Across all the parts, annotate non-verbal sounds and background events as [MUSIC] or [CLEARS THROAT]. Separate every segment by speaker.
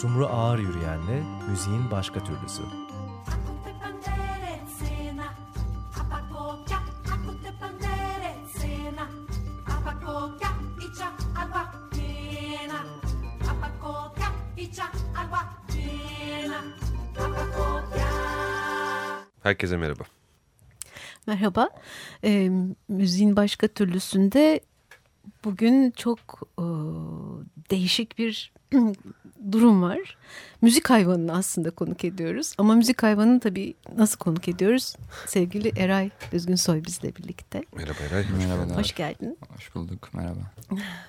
Speaker 1: Sumru Ağır Yürüyen'le müziğin başka türlüsü.
Speaker 2: Herkese merhaba.
Speaker 3: Merhaba. E, müziğin başka türlüsünde bugün çok e, değişik bir [CLEARS THROAT] durum var. Müzik hayvanını aslında konuk ediyoruz. Ama müzik hayvanını tabii nasıl konuk ediyoruz? Sevgili Eray Düzgünsoy bizle birlikte.
Speaker 2: Merhaba Eray. Hoş
Speaker 4: Merhabalar.
Speaker 3: Hoş geldin.
Speaker 4: Hoş bulduk. Merhaba.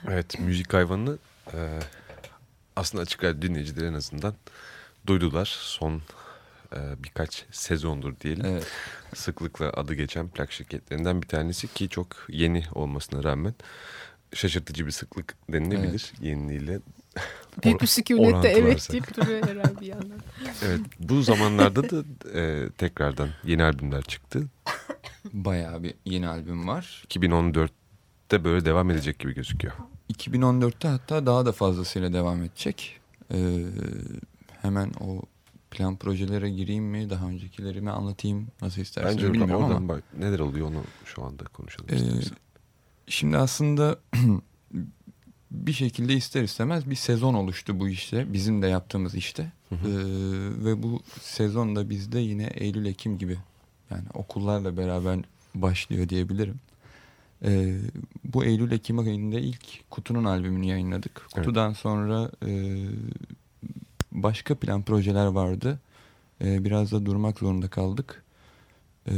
Speaker 2: Evet müzik hayvanını e, aslında açık radyo dinleyicileri en azından duydular. Son e, birkaç sezondur diyelim.
Speaker 4: Evet.
Speaker 2: Sıklıkla adı geçen plak şirketlerinden bir tanesi ki çok yeni olmasına rağmen şaşırtıcı bir sıklık denilebilir yeniliğiyle.
Speaker 3: Büyük bir sükunette evet deyip duruyor Eray bir yandan.
Speaker 2: Evet bu zamanlarda da e, tekrardan yeni albümler çıktı.
Speaker 4: Bayağı bir yeni albüm var.
Speaker 2: 2014'te böyle devam edecek gibi gözüküyor.
Speaker 4: 2014'te hatta daha da fazlasıyla devam edecek. Ee, hemen o plan projelere gireyim mi? Daha öncekileri mi anlatayım? Nasıl isterseniz
Speaker 2: Bence
Speaker 4: bilmiyorum
Speaker 2: oradan
Speaker 4: ama.
Speaker 2: bak, neler oluyor onu şu anda konuşalım
Speaker 4: Ee,
Speaker 2: istersen.
Speaker 4: Şimdi aslında [CLEARS THROAT] bir şekilde ister istemez bir sezon oluştu bu işte. Bizim de yaptığımız işte.
Speaker 2: Hı hı.
Speaker 4: Ee, ve bu sezon da bizde yine Eylül-Ekim gibi yani okullarla beraber başlıyor diyebilirim. Ee, bu Eylül-Ekim ayında ilk Kutu'nun albümünü yayınladık. Kutu'dan sonra e, başka plan projeler vardı. Ee, biraz da durmak zorunda kaldık. Ee,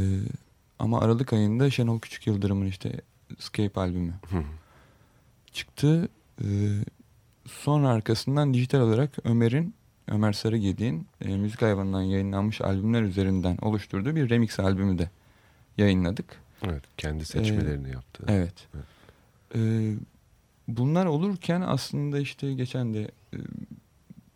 Speaker 4: ama Aralık ayında Şenol Küçük Yıldırım'ın işte Escape albümü
Speaker 2: hı.
Speaker 4: çıktı. Ee, sonra arkasından dijital olarak Ömer'in Ömer Sarıgedik'in e, müzik hayvanından yayınlanmış albümler üzerinden oluşturduğu bir remix albümü de yayınladık.
Speaker 2: Evet, kendi seçmelerini yaptı.
Speaker 4: Evet.
Speaker 2: Evet.
Speaker 4: Ee, bunlar olurken aslında işte geçen de e,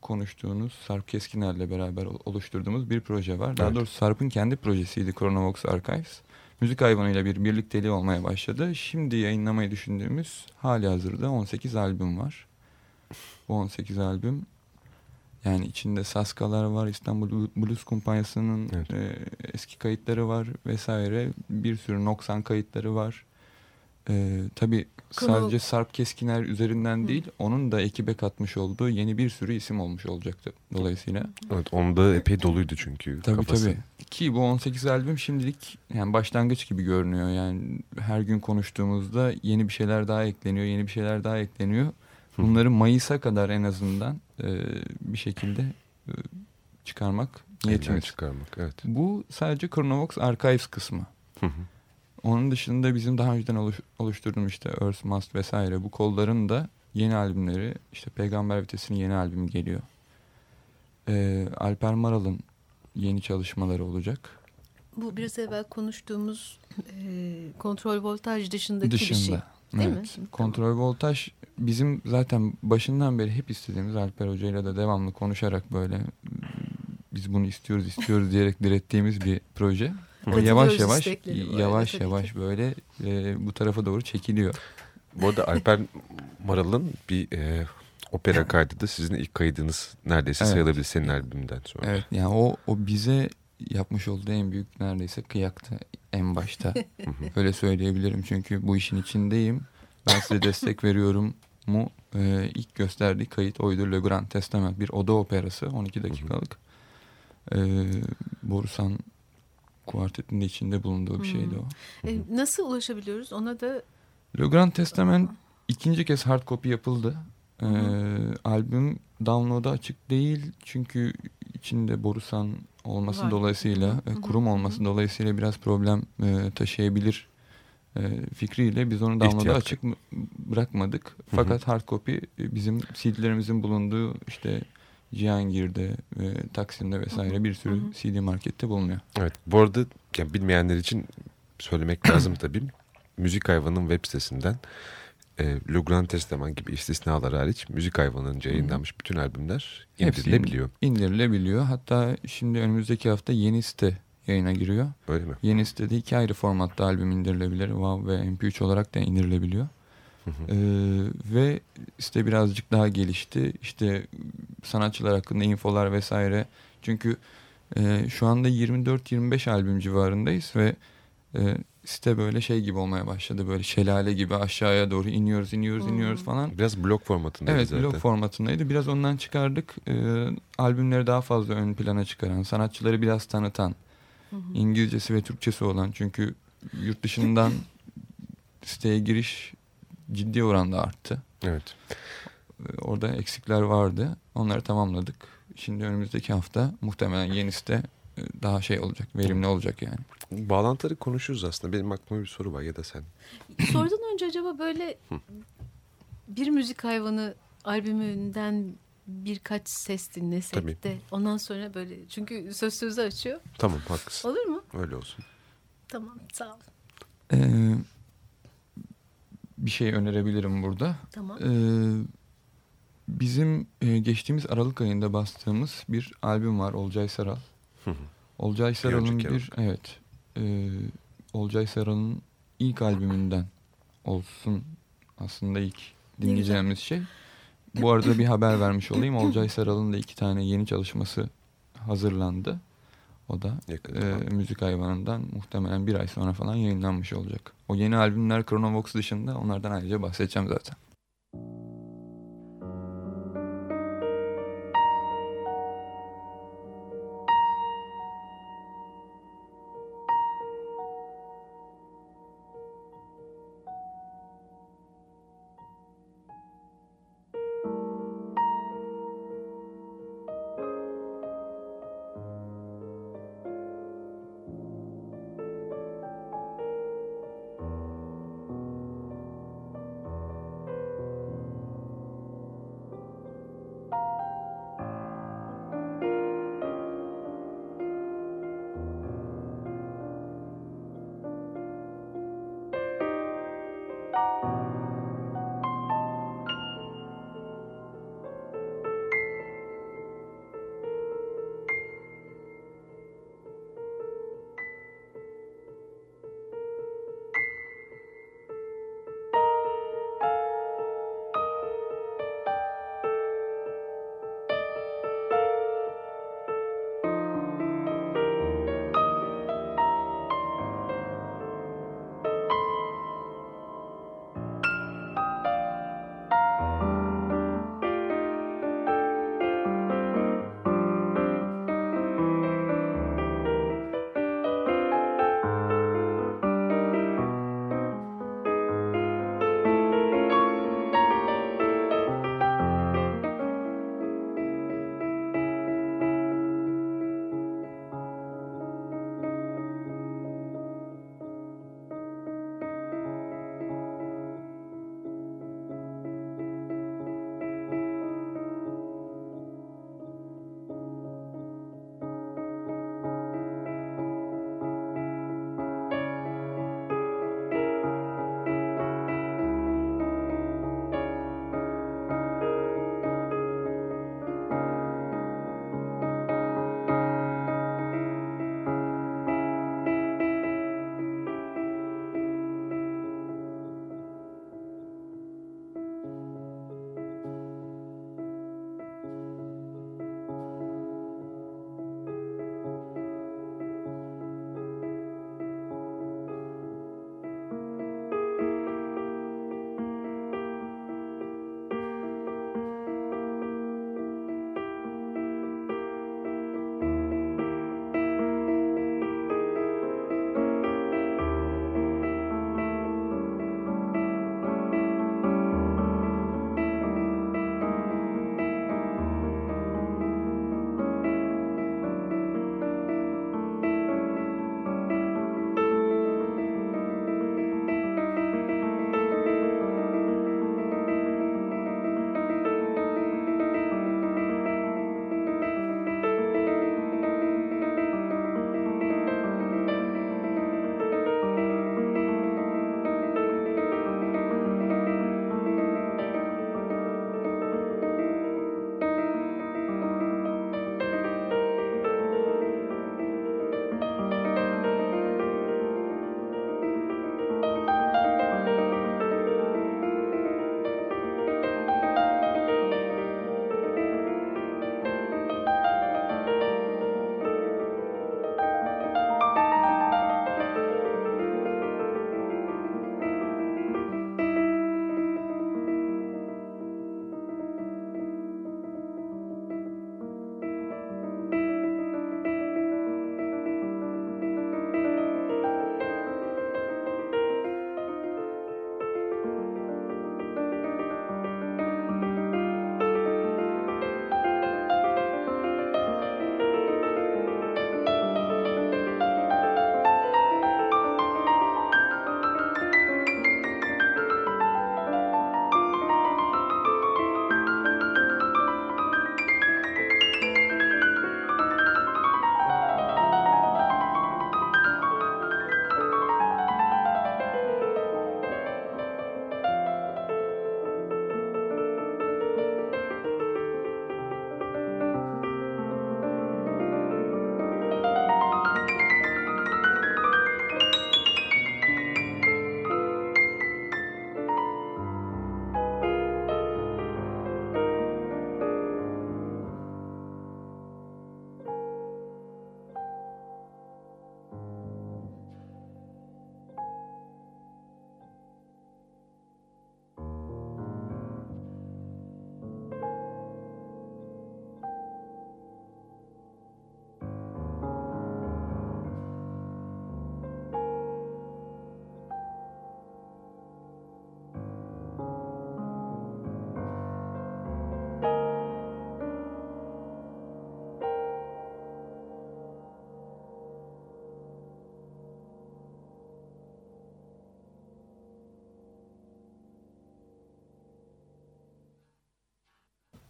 Speaker 4: konuştuğunuz Sarp Keskiner'le beraber ol- oluşturduğumuz bir proje var. Daha
Speaker 2: Evet.
Speaker 4: doğrusu Sarp'ın kendi projesiydi Chronovox Archives. Müzik hayvanıyla bir birlikteliği olmaya başladı. Şimdi yayınlamayı düşündüğümüz hali hazırda 18 albüm var. Bu 18 albüm yani içinde Saskalar var, İstanbul Blues Kumpanyası'nın
Speaker 2: Evet.
Speaker 4: e, eski kayıtları var vesaire. Bir sürü noksan kayıtları var. E, tabii
Speaker 3: Konu-
Speaker 4: sadece Sarp Keskiner üzerinden değil, onun da ekibe katmış olduğu yeni bir sürü isim olmuş olacaktı dolayısıyla.
Speaker 2: Evet, onda epey doluydu çünkü
Speaker 4: Tabii
Speaker 2: kafası.
Speaker 4: tabii. Ki bu 18 albüm şimdilik yani başlangıç gibi görünüyor. Yani her gün konuştuğumuzda yeni bir şeyler daha ekleniyor, yeni bir şeyler daha ekleniyor.
Speaker 2: Hı.
Speaker 4: Bunları Mayıs'a kadar en azından e, bir şekilde e, çıkarmak
Speaker 2: Elden
Speaker 4: niyetimiz.
Speaker 2: çıkarmak. Evet.
Speaker 4: Bu sadece Chronovox Archives kısmı.
Speaker 2: Hı hı.
Speaker 4: Onun dışında bizim daha önceden oluş, oluşturduğumuz işte Earth Must vesaire bu kolların da yeni albümleri işte Peygamber Vitesi'nin yeni albümü geliyor. Ee, Alper Maral'ın yeni çalışmaları olacak.
Speaker 3: Bu biraz evvel konuştuğumuz e, kontrol voltaj dışındaki
Speaker 4: Dışında.
Speaker 3: bir şey. Değil
Speaker 4: evet.
Speaker 3: mi?
Speaker 4: Kontrol voltaj bizim zaten başından beri hep istediğimiz Alper Hoca ile de devamlı konuşarak böyle "Hmm, biz bunu istiyoruz istiyoruz diyerek direttiğimiz bir proje.
Speaker 3: Katılıyoruz
Speaker 4: yavaş yavaş
Speaker 3: arada
Speaker 4: yavaş yavaş böyle e, bu tarafa doğru çekiliyor.
Speaker 2: Bu arada Alper Maral'ın bir e, opera [LAUGHS] kaydı da sizin ilk kaydınız neredeyse
Speaker 4: Evet.
Speaker 2: sayılabilir senin albümünden sonra.
Speaker 4: Evet yani o o bize yapmış olduğu en büyük neredeyse kıyaktı en başta. Öyle söyleyebilirim çünkü bu işin içindeyim. Ben size destek veriyorum mu e, ilk gösterdiği kayıt oydu Le Grand Testament bir oda operası 12 dakikalık. E, Borusan kuartetinde içinde bulunduğu bir şeydi o.
Speaker 3: E, nasıl ulaşabiliyoruz? Ona da
Speaker 4: Le Grand Testament ikinci kez hard copy yapıldı. Ee, albüm download'a açık değil çünkü içinde Borusan olması
Speaker 3: Var.
Speaker 4: dolayısıyla, e, kurum olması dolayısıyla biraz problem e, taşıyabilir e, fikriyle biz onu download'a açık bırakmadık. Fakat hard copy e, bizim CD'lerimizin bulunduğu işte Cihangir'de, e, Taksim'de vesaire bir sürü
Speaker 3: Hı hı.
Speaker 4: CD markette bulunuyor.
Speaker 2: Evet. Bu arada yani bilmeyenler için söylemek [COUGHS] lazım tabii. Müzik Hayvanı'nın web sitesinden e, Le Grand Testament gibi istisnalar hariç Müzik Hayvanı'nca yayınlanmış bütün albümler
Speaker 4: Hepsi
Speaker 2: indirilebiliyor.
Speaker 4: indirilebiliyor. Hatta şimdi önümüzdeki hafta yeni site yayına giriyor.
Speaker 2: Öyle mi?
Speaker 4: Yeni sitede iki ayrı formatta albüm indirilebilir. WAV ve MP3 olarak da indirilebiliyor. Ee, ve işte birazcık daha gelişti. İşte sanatçılar hakkında infolar vesaire. Çünkü e, şu anda 24-25 albüm civarındayız ve e, site böyle şey gibi olmaya başladı. Böyle şelale gibi aşağıya doğru iniyoruz, iniyoruz,
Speaker 3: Hmm.
Speaker 4: iniyoruz falan.
Speaker 2: Biraz blok formatındaydı
Speaker 4: Evet
Speaker 2: zaten.
Speaker 4: blog formatındaydı. Biraz ondan çıkardık. Ee, albümleri daha fazla ön plana çıkaran, sanatçıları biraz tanıtan, İngilizcesi ve Türkçesi olan. Çünkü yurt dışından [LAUGHS] siteye giriş ciddi oranda arttı.
Speaker 2: Evet.
Speaker 4: Ee, Orada eksikler vardı. Onları tamamladık. Şimdi önümüzdeki hafta muhtemelen yeni site e, daha şey olacak, verimli olacak yani.
Speaker 2: Bağlantıları konuşuruz aslında. Benim aklıma bir soru var ya da sen. [CLEARS THROAT]
Speaker 3: Sorudan önce acaba böyle bir müzik hayvanı albümünden birkaç ses dinlesek
Speaker 2: Tabii.
Speaker 3: de ondan sonra böyle çünkü söz sözü açıyor.
Speaker 2: Tamam haklısın.
Speaker 3: Olur mu?
Speaker 2: Öyle olsun.
Speaker 3: Tamam sağ ol.
Speaker 4: Ee, bir şey önerebilirim burada.
Speaker 3: Tamam.
Speaker 4: Ee, bizim e, geçtiğimiz Aralık ayında bastığımız bir albüm var Olcay Saral.
Speaker 2: Hı hı.
Speaker 4: Olcay Saral'ın
Speaker 2: önceki
Speaker 4: bir evet e, Olcay Saral'ın ilk albümünden olsun aslında ilk dinleyeceğimiz şey. Bu arada bir haber vermiş olayım. [CLEARS THROAT] Olcay Saral'ın da iki tane yeni çalışması hazırlandı. O da e, müzik hayvanından muhtemelen bir ay sonra falan yayınlanmış olacak. O yeni albümler Chronovox dışında onlardan ayrıca bahsedeceğim zaten.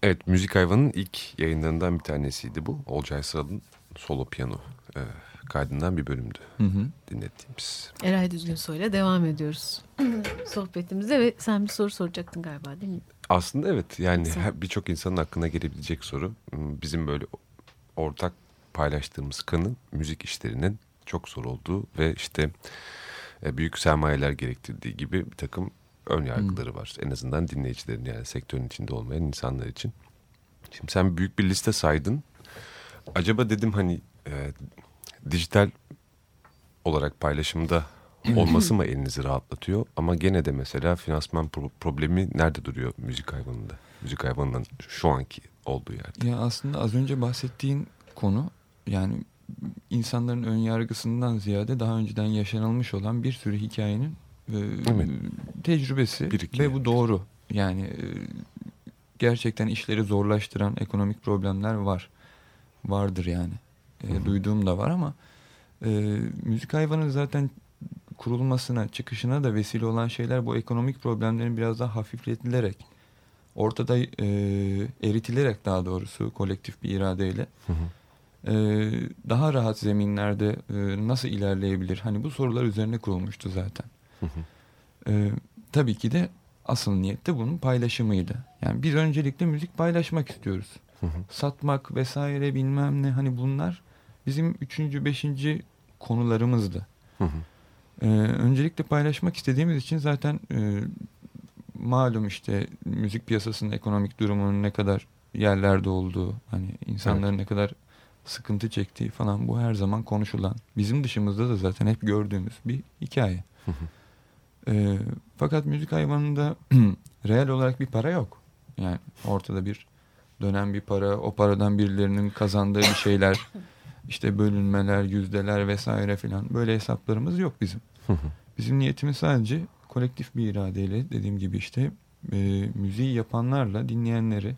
Speaker 2: Evet, Müzik Hayvan'ın ilk yayınlarından bir tanesiydi bu. Olcay Sıral'ın solo piyano e, kaydından bir bölümdü
Speaker 4: Hı hı.
Speaker 2: dinlettiğimiz.
Speaker 3: Eray Düzgün Soy'la devam ediyoruz [LAUGHS] sohbetimize ve sen bir soru soracaktın galiba değil mi?
Speaker 2: Aslında evet yani birçok insanın aklına gelebilecek soru. Hmm, Bizim böyle ortak paylaştığımız kanı müzik işlerinin çok zor olduğu ve işte e, büyük sermayeler gerektirdiği gibi bir takım ön yargıları var. En azından dinleyicilerin yani sektörün içinde olmayan insanlar için. Şimdi sen büyük bir liste saydın. Acaba dedim hani e, dijital olarak paylaşımda [CLEARS THROAT] olması mı elinizi rahatlatıyor? Ama gene de mesela finansman pro- problemi nerede duruyor müzik hayvanında? Müzik hayvanının şu anki olduğu yerde.
Speaker 4: Ya aslında az önce bahsettiğin konu yani insanların ön yargısından ziyade daha önceden yaşanılmış olan bir sürü hikayenin e,
Speaker 2: Evet.
Speaker 4: tecrübesi
Speaker 2: Birikiyor.
Speaker 4: ve bu doğru. Yani e, gerçekten işleri zorlaştıran ekonomik problemler var. Vardır yani. E,
Speaker 2: Hı hı.
Speaker 4: duyduğum da var ama e, müzik hayvanın zaten kurulmasına, çıkışına da vesile olan şeyler bu ekonomik problemlerin biraz daha hafifletilerek ortada e, eritilerek daha doğrusu kolektif bir iradeyle
Speaker 2: Hı hı.
Speaker 4: e, daha rahat zeminlerde e, nasıl ilerleyebilir? Hani bu sorular üzerine kurulmuştu zaten.
Speaker 2: Hı hı.
Speaker 4: E, tabii ki de asıl niyet de bunun paylaşımıydı. Yani biz öncelikle müzik paylaşmak istiyoruz.
Speaker 2: Hı hı.
Speaker 4: Satmak vesaire bilmem ne hani bunlar bizim üçüncü, beşinci konularımızdı.
Speaker 2: Hı hı.
Speaker 4: Ee, öncelikle paylaşmak istediğimiz için zaten e, malum işte müzik piyasasının ekonomik durumunun ne kadar yerlerde olduğu, hani insanların ne kadar sıkıntı çektiği falan bu her zaman konuşulan. Bizim dışımızda da zaten hep gördüğümüz bir hikaye.
Speaker 2: Hı hı.
Speaker 4: Ee, fakat müzik hayvanında [CLEARS THROAT] reel olarak bir para yok. Yani ortada bir dönen bir para, o paradan birilerinin kazandığı bir şeyler, [LAUGHS] işte bölünmeler, yüzdeler vesaire filan böyle hesaplarımız yok bizim.
Speaker 2: Hı hı.
Speaker 4: Bizim niyetimiz sadece kolektif bir iradeyle dediğim gibi işte e, müziği yapanlarla dinleyenleri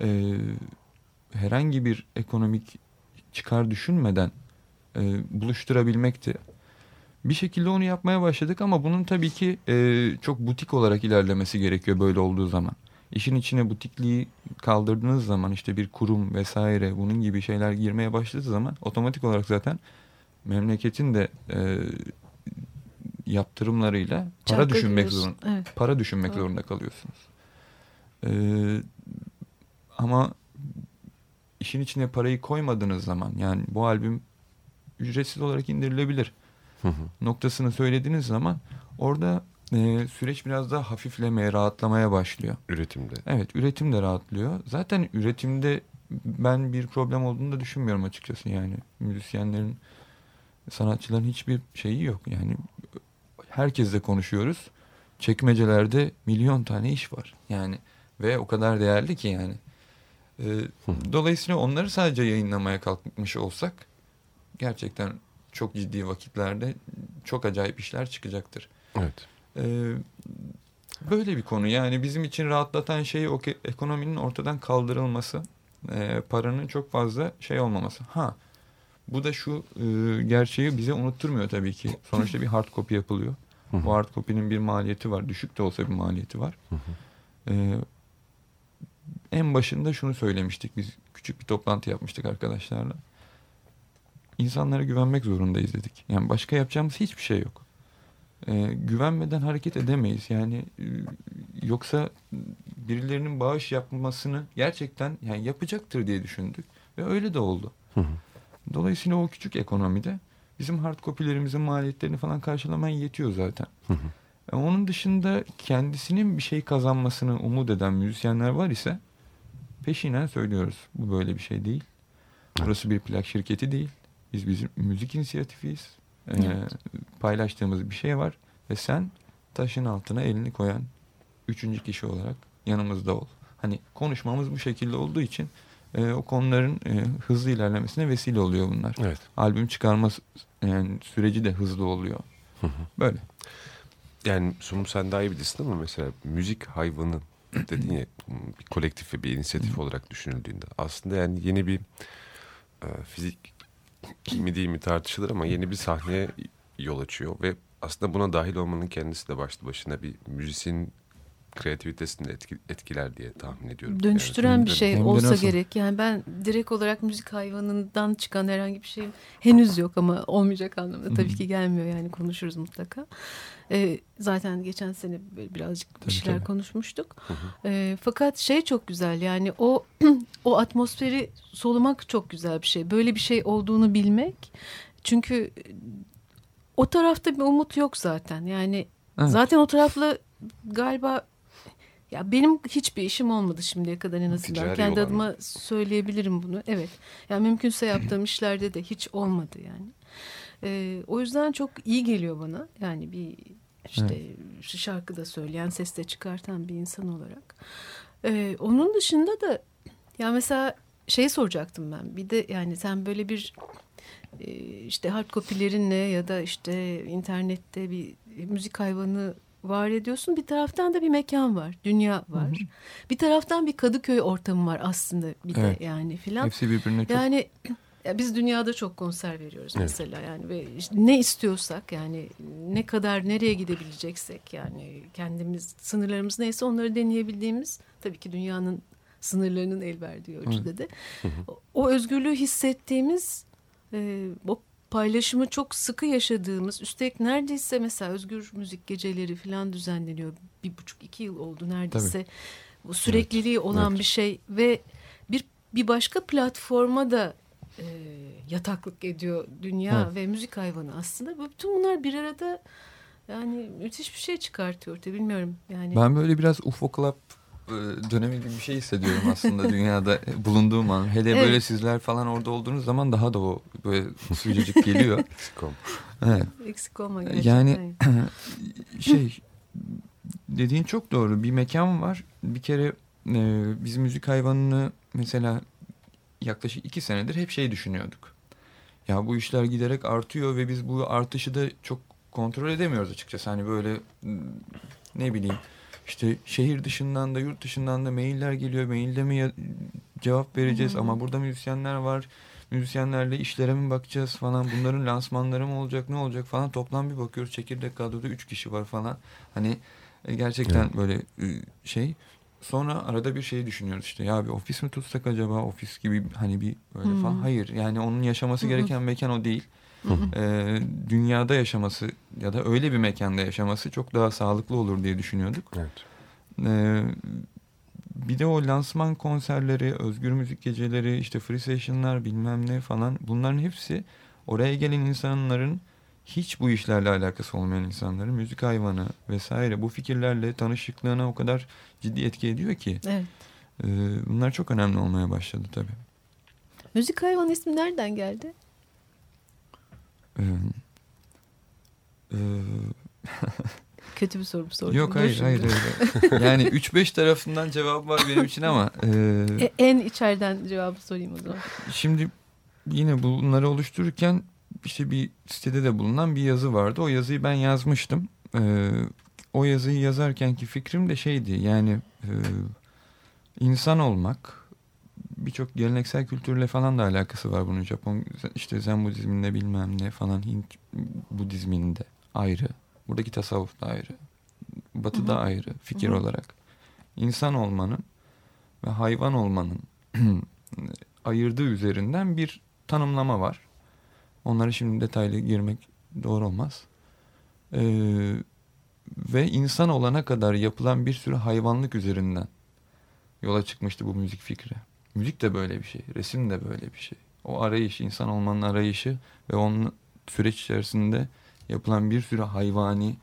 Speaker 4: e, herhangi bir ekonomik çıkar düşünmeden e, buluşturabilmekti. Bir şekilde onu yapmaya başladık ama bunun tabii ki e, çok butik olarak ilerlemesi gerekiyor böyle olduğu zaman. İşin içine butikliği kaldırdığınız zaman işte bir kurum vesaire bunun gibi şeyler girmeye başladığı zaman otomatik olarak zaten memleketin de e, yaptırımlarıyla para
Speaker 3: Çarka
Speaker 4: düşünmek zorunda
Speaker 3: Evet.
Speaker 4: para düşünmek
Speaker 3: Doğru.
Speaker 4: zorunda kalıyorsunuz. Ee, ama işin içine parayı koymadığınız zaman yani bu albüm ücretsiz olarak indirilebilir
Speaker 2: Hı hı.
Speaker 4: noktasını söylediğiniz zaman orada e, süreç biraz daha hafiflemeye, rahatlamaya başlıyor.
Speaker 2: Üretimde.
Speaker 4: Evet, üretim de rahatlıyor. Zaten üretimde ben bir problem olduğunu da düşünmüyorum açıkçası yani. Müzisyenlerin, sanatçıların hiçbir şeyi yok. Yani herkesle konuşuyoruz. Çekmecelerde milyon tane iş var. Yani ve o kadar değerli ki yani. Ee, dolayısıyla onları sadece yayınlamaya kalkmış olsak gerçekten çok ciddi vakitlerde çok acayip işler çıkacaktır.
Speaker 2: Evet.
Speaker 4: Ee, böyle bir konu yani bizim için rahatlatan şey o ekonominin ortadan kaldırılması, e, paranın çok fazla şey olmaması. Ha, bu da şu e, gerçeği bize unutturmuyor tabii ki. Sonuçta bir hard copy yapılıyor.
Speaker 2: Hı hı.
Speaker 4: Bu hard copy'nin bir maliyeti var, düşük de olsa bir maliyeti var.
Speaker 2: Hı hı.
Speaker 4: Ee, en başında şunu söylemiştik biz küçük bir toplantı yapmıştık arkadaşlarla. İnsanlara güvenmek zorundayız dedik. Yani başka yapacağımız hiçbir şey yok. Ee, güvenmeden hareket edemeyiz. Yani e, yoksa birilerinin bağış yapmasını gerçekten yani yapacaktır diye düşündük ve öyle de oldu.
Speaker 2: Hı hı.
Speaker 4: Dolayısıyla o küçük ekonomide bizim hard copy'lerimizin maliyetlerini falan karşılamaya yetiyor zaten.
Speaker 2: Hı hı.
Speaker 4: E, Onun dışında kendisinin bir şey kazanmasını umut eden müzisyenler var ise peşinen söylüyoruz. Bu böyle bir şey değil. Burası bir plak şirketi değil. Biz bizim müzik inisiyatifiyiz. E,
Speaker 3: Evet.
Speaker 4: Paylaştığımız bir şey var ve sen taşın altına elini koyan üçüncü kişi olarak yanımızda ol. Hani konuşmamız bu şekilde olduğu için e, o konuların e, hızlı ilerlemesine vesile oluyor bunlar.
Speaker 2: Evet.
Speaker 4: Albüm çıkarma yani süreci de hızlı oluyor.
Speaker 2: Hı hı.
Speaker 4: Böyle.
Speaker 2: Yani Sumum sen daha iyi bilirsin ama mesela müzik hayvanı [CLEARS THROAT] dedin ya bir kolektif ve bir inisiyatif olarak düşünüldüğünde aslında yani yeni bir e, fizik mi değil mi tartışılır ama yeni bir sahneye yol açıyor ve aslında buna dahil olmanın kendisi de başlı başına bir müzisyenin kreativitesini de etki- etkiler diye tahmin ediyorum.
Speaker 3: Dönüştüren
Speaker 2: Yani
Speaker 3: bir şey
Speaker 4: Hem
Speaker 3: olsa
Speaker 4: nasıl?
Speaker 3: gerek. Yani ben direkt olarak müzik hayvanından çıkan herhangi bir şeyim henüz yok ama olmayacak anlamda tabii ki gelmiyor yani konuşuruz mutlaka. Ee, zaten geçen sene birazcık bir şeyler
Speaker 4: tabii.
Speaker 3: konuşmuştuk. Ee, fakat şey çok güzel yani o [CLEARS THROAT] o atmosferi solumak çok güzel bir şey. Böyle bir şey olduğunu bilmek. Çünkü o tarafta bir umut yok zaten. Yani
Speaker 4: Evet.
Speaker 3: zaten o tarafla galiba ya benim hiçbir işim olmadı şimdiye kadar en azından.
Speaker 2: Ticari
Speaker 3: Kendi adıma söyleyebilirim bunu. Evet. Yani mümkünse yaptığım [CLEARS THROAT] işlerde de hiç olmadı yani. Ee, o yüzden çok iyi geliyor bana. Yani bir işte şu şarkıda söyleyen, ses de çıkartan bir insan olarak. Ee, onun dışında da ya mesela şey soracaktım ben. Bir de yani sen böyle bir e, işte hard copylerinle ya da işte internette bir müzik hayvanı var ediyorsun. Bir taraftan da bir mekan var, dünya var. Bir taraftan bir Kadıköy ortamı var aslında bir
Speaker 4: Evet.
Speaker 3: de yani filan.
Speaker 4: Hepsi birbirine çok
Speaker 3: Yani [CLEARS THROAT] ya biz dünyada çok konser veriyoruz
Speaker 2: Evet.
Speaker 3: mesela yani ve işte ne istiyorsak yani ne kadar nereye gidebileceksek yani kendimiz sınırlarımız neyse onları deneyebildiğimiz tabii ki dünyanın sınırlarının el verdiği ölçüde de o, o özgürlüğü hissettiğimiz e, o paylaşımı çok sıkı yaşadığımız üstelik neredeyse mesela özgür müzik geceleri falan düzenleniyor bir buçuk iki yıl oldu neredeyse bu sürekliliği olan
Speaker 2: evet.
Speaker 3: bir şey ve bir bir başka platforma da e, yataklık ediyor dünya
Speaker 4: Evet.
Speaker 3: ve müzik hayvanı aslında. Bütün bunlar bir arada yani müthiş bir şey çıkartıyor ortaya bilmiyorum yani.
Speaker 4: Ben böyle biraz UFO Club dönemi gibi bir şey hissediyorum aslında [LAUGHS] dünyada e, bulunduğum an. Hele
Speaker 3: Evet.
Speaker 4: böyle sizler falan orada olduğunuz zaman daha da o böyle sıcacık geliyor. [LAUGHS]
Speaker 2: Sikom.
Speaker 4: Evet.
Speaker 3: Eksik olma gerçekten.
Speaker 4: Yani [CLEARS THROAT] şey dediğin çok doğru. Bir mekan var. Bir kere e, biz müzik hayvanını mesela yaklaşık iki senedir hep şey düşünüyorduk. Ya bu işler giderek artıyor ve biz bu artışı da çok kontrol edemiyoruz açıkçası. Hani böyle ne bileyim işte şehir dışından da yurt dışından da mailler geliyor. Mailde mi cevap vereceğiz
Speaker 3: Hı hı.
Speaker 4: ama burada müzisyenler var. Müzisyenlerle işlere mi bakacağız falan. Bunların lansmanları mı olacak ne olacak falan. Toplam bir bakıyoruz çekirdek kadroda üç kişi var falan. Hani e, gerçekten
Speaker 2: Evet.
Speaker 4: böyle şey. Sonra arada bir şey düşünüyoruz işte ya bir ofis mi tutsak acaba ofis gibi hani bir böyle
Speaker 3: Hı.
Speaker 4: falan. Hayır yani onun yaşaması
Speaker 3: Hı hı.
Speaker 4: gereken mekan o değil. Ee, dünyada yaşaması ya da öyle bir mekanda yaşaması çok daha sağlıklı olur diye düşünüyorduk.
Speaker 2: Evet.
Speaker 4: Ee, bir de o lansman konserleri, özgür müzik geceleri, işte free session'lar bilmem ne falan bunların hepsi oraya gelen insanların hiç bu işlerle alakası olmayan insanların müzik hayvanı vesaire bu fikirlerle tanışıklığına o kadar ciddi etki ediyor ki
Speaker 3: Evet.
Speaker 4: e, bunlar çok önemli olmaya başladı tabii.
Speaker 3: Müzik hayvanı ismi nereden geldi?
Speaker 4: Ee, e,
Speaker 3: Kötü bir soru sordum?
Speaker 4: Yok hayır hayır hayır. yani 3-5 tarafından cevap var benim için ama e,
Speaker 3: en içeriden cevabı sorayım o zaman.
Speaker 4: şimdi yine bunları oluştururken işte bir sitede de bulunan bir yazı vardı. O yazıyı ben yazmıştım. E, o yazıyı yazarkenki fikrim de şeydi yani e, insan olmak birçok geleneksel kültürle falan da alakası var bunun Japon işte Zen Budizminde bilmem ne falan Hint Budizminde ayrı. Buradaki tasavvuf da ayrı. Batı'da
Speaker 3: Hı hı.
Speaker 4: ayrı fikir
Speaker 3: Hı hı.
Speaker 4: olarak. İnsan olmanın ve hayvan olmanın [CLEARS THROAT] ayırdığı üzerinden bir tanımlama var. Onlara şimdi detaylı girmek doğru olmaz. Ee, ve insan olana kadar yapılan bir sürü hayvanlık üzerinden yola çıkmıştı bu müzik fikri. Müzik de böyle bir şey, resim de böyle bir şey. O arayış, insan olmanın arayışı ve onun süreç içerisinde yapılan bir sürü hayvani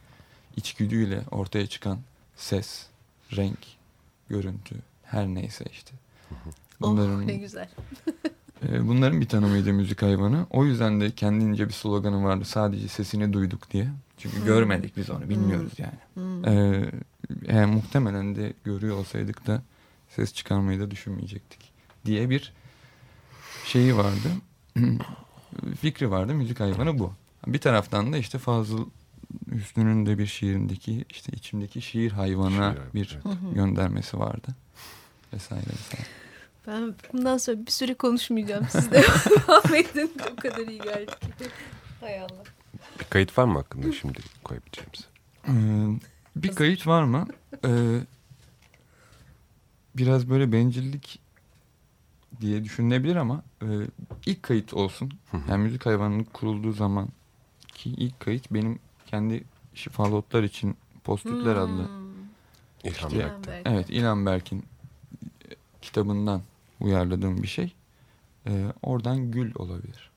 Speaker 4: içgüdüyle ortaya çıkan ses, renk, görüntü, her neyse işte. Bunların,
Speaker 3: Oh ne güzel. [LAUGHS]
Speaker 4: e, bunların bir tanımıydı müzik hayvanı. O yüzden de kendince bir sloganı vardı. Sadece sesini duyduk diye. Çünkü
Speaker 3: Hmm.
Speaker 4: görmedik biz onu, bilmiyoruz yani.
Speaker 3: Hmm.
Speaker 4: Ee, eğer muhtemelen de görüyor olsaydık da ses çıkarmayı da düşünmeyecektik diye bir şeyi vardı. [CLEARS THROAT] Fikri vardı. Müzik hayvanı bu. Bir taraftan da işte Fazıl Hüsnü'nün de bir şiirindeki işte içimdeki şiir hayvana
Speaker 2: Şiir
Speaker 4: bir
Speaker 2: evet.
Speaker 4: Göndermesi vardı. Vesaire vesaire.
Speaker 3: Ben bundan sonra bir süre konuşmayacağım. Siz de [LAUGHS] devam edin. O kadar iyi geldi ki. Hay Allah.
Speaker 2: Bir kayıt var mı hakkında şimdi koyabileceğimiz?
Speaker 4: Ee, bir kayıt var mı? Ee, biraz böyle bencillik diye düşünülebilir ama e, ilk kayıt olsun. Yani müzik hayvanının kurulduğu zaman ki ilk kayıt benim kendi şifalı otlar için Postütler adlı.
Speaker 3: Hmm.
Speaker 2: İlham
Speaker 4: İşte-
Speaker 2: Berk'ten.
Speaker 4: Evet İlhan Berk'in e, kitabından uyarladığım bir şey. E, oradan gül olabilir.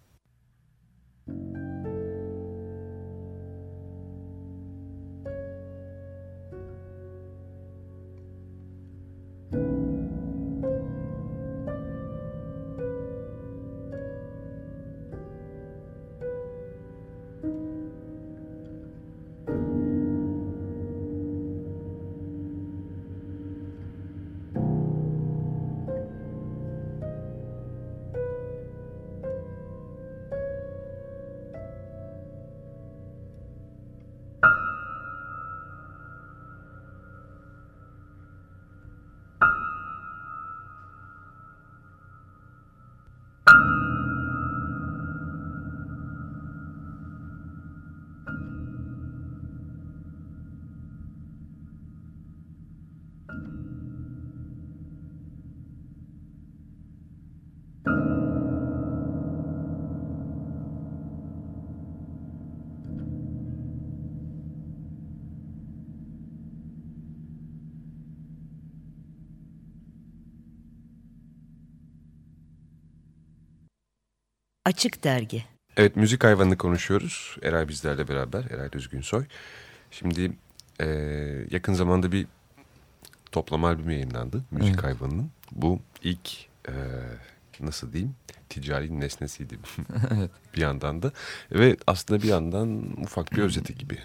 Speaker 5: Açık Dergi
Speaker 2: Evet müzik hayvanını konuşuyoruz. Eray bizlerle beraber. Eray Düzgünsoy. Şimdi e, yakın zamanda bir toplama albümü yayınlandı. Müzik
Speaker 4: Evet.
Speaker 2: hayvanının. Bu ilk e, nasıl diyeyim ticari nesnesiydi [LAUGHS]
Speaker 4: evet.
Speaker 2: bir yandan da. Ve aslında bir yandan ufak bir özeti gibi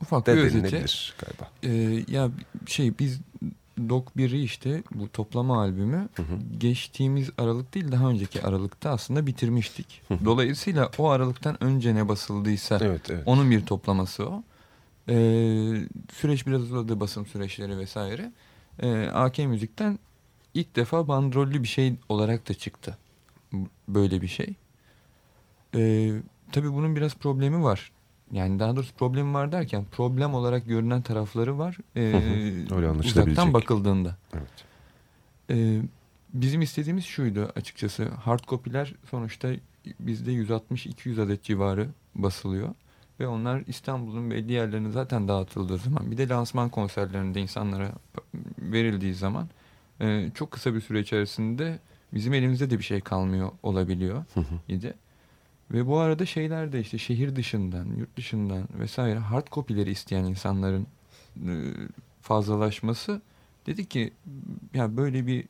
Speaker 4: Ufak
Speaker 2: de
Speaker 4: bir özeti.
Speaker 2: galiba.
Speaker 4: Ee, ya şey biz Dok 1'i işte bu toplama albümü
Speaker 2: Hı hı.
Speaker 4: geçtiğimiz Aralık değil daha önceki Aralık'ta aslında bitirmiştik.
Speaker 2: Hı hı.
Speaker 4: Dolayısıyla o Aralık'tan önce ne basıldıysa
Speaker 2: Evet evet.
Speaker 4: onun bir toplaması o. Ee, süreç biraz uzadı basım süreçleri vesaire. Ee, AK Müzik'ten ilk defa bandrollü bir şey olarak da çıktı. Böyle bir şey. Ee, tabii bunun biraz problemi var. Yani daha doğrusu problemi var derken problem olarak görünen tarafları var. Ee,
Speaker 2: Öyle
Speaker 4: uzaktan bakıldığında.
Speaker 2: Evet.
Speaker 4: Ee, bizim istediğimiz şuydu açıkçası. Hard copy'ler sonuçta bizde 160-200 adet civarı basılıyor. Ve onlar İstanbul'un belli yerlerine zaten dağıtıldığı zaman bir de lansman konserlerinde insanlara verildiği zaman e, çok kısa bir süre içerisinde bizim elimizde de bir şey kalmıyor olabiliyor
Speaker 2: Hı hı.
Speaker 4: idi. Ve bu arada şeyler de işte şehir dışından, yurt dışından vesaire hard copy'leri isteyen insanların e, fazlalaşması dedi ki ya böyle bir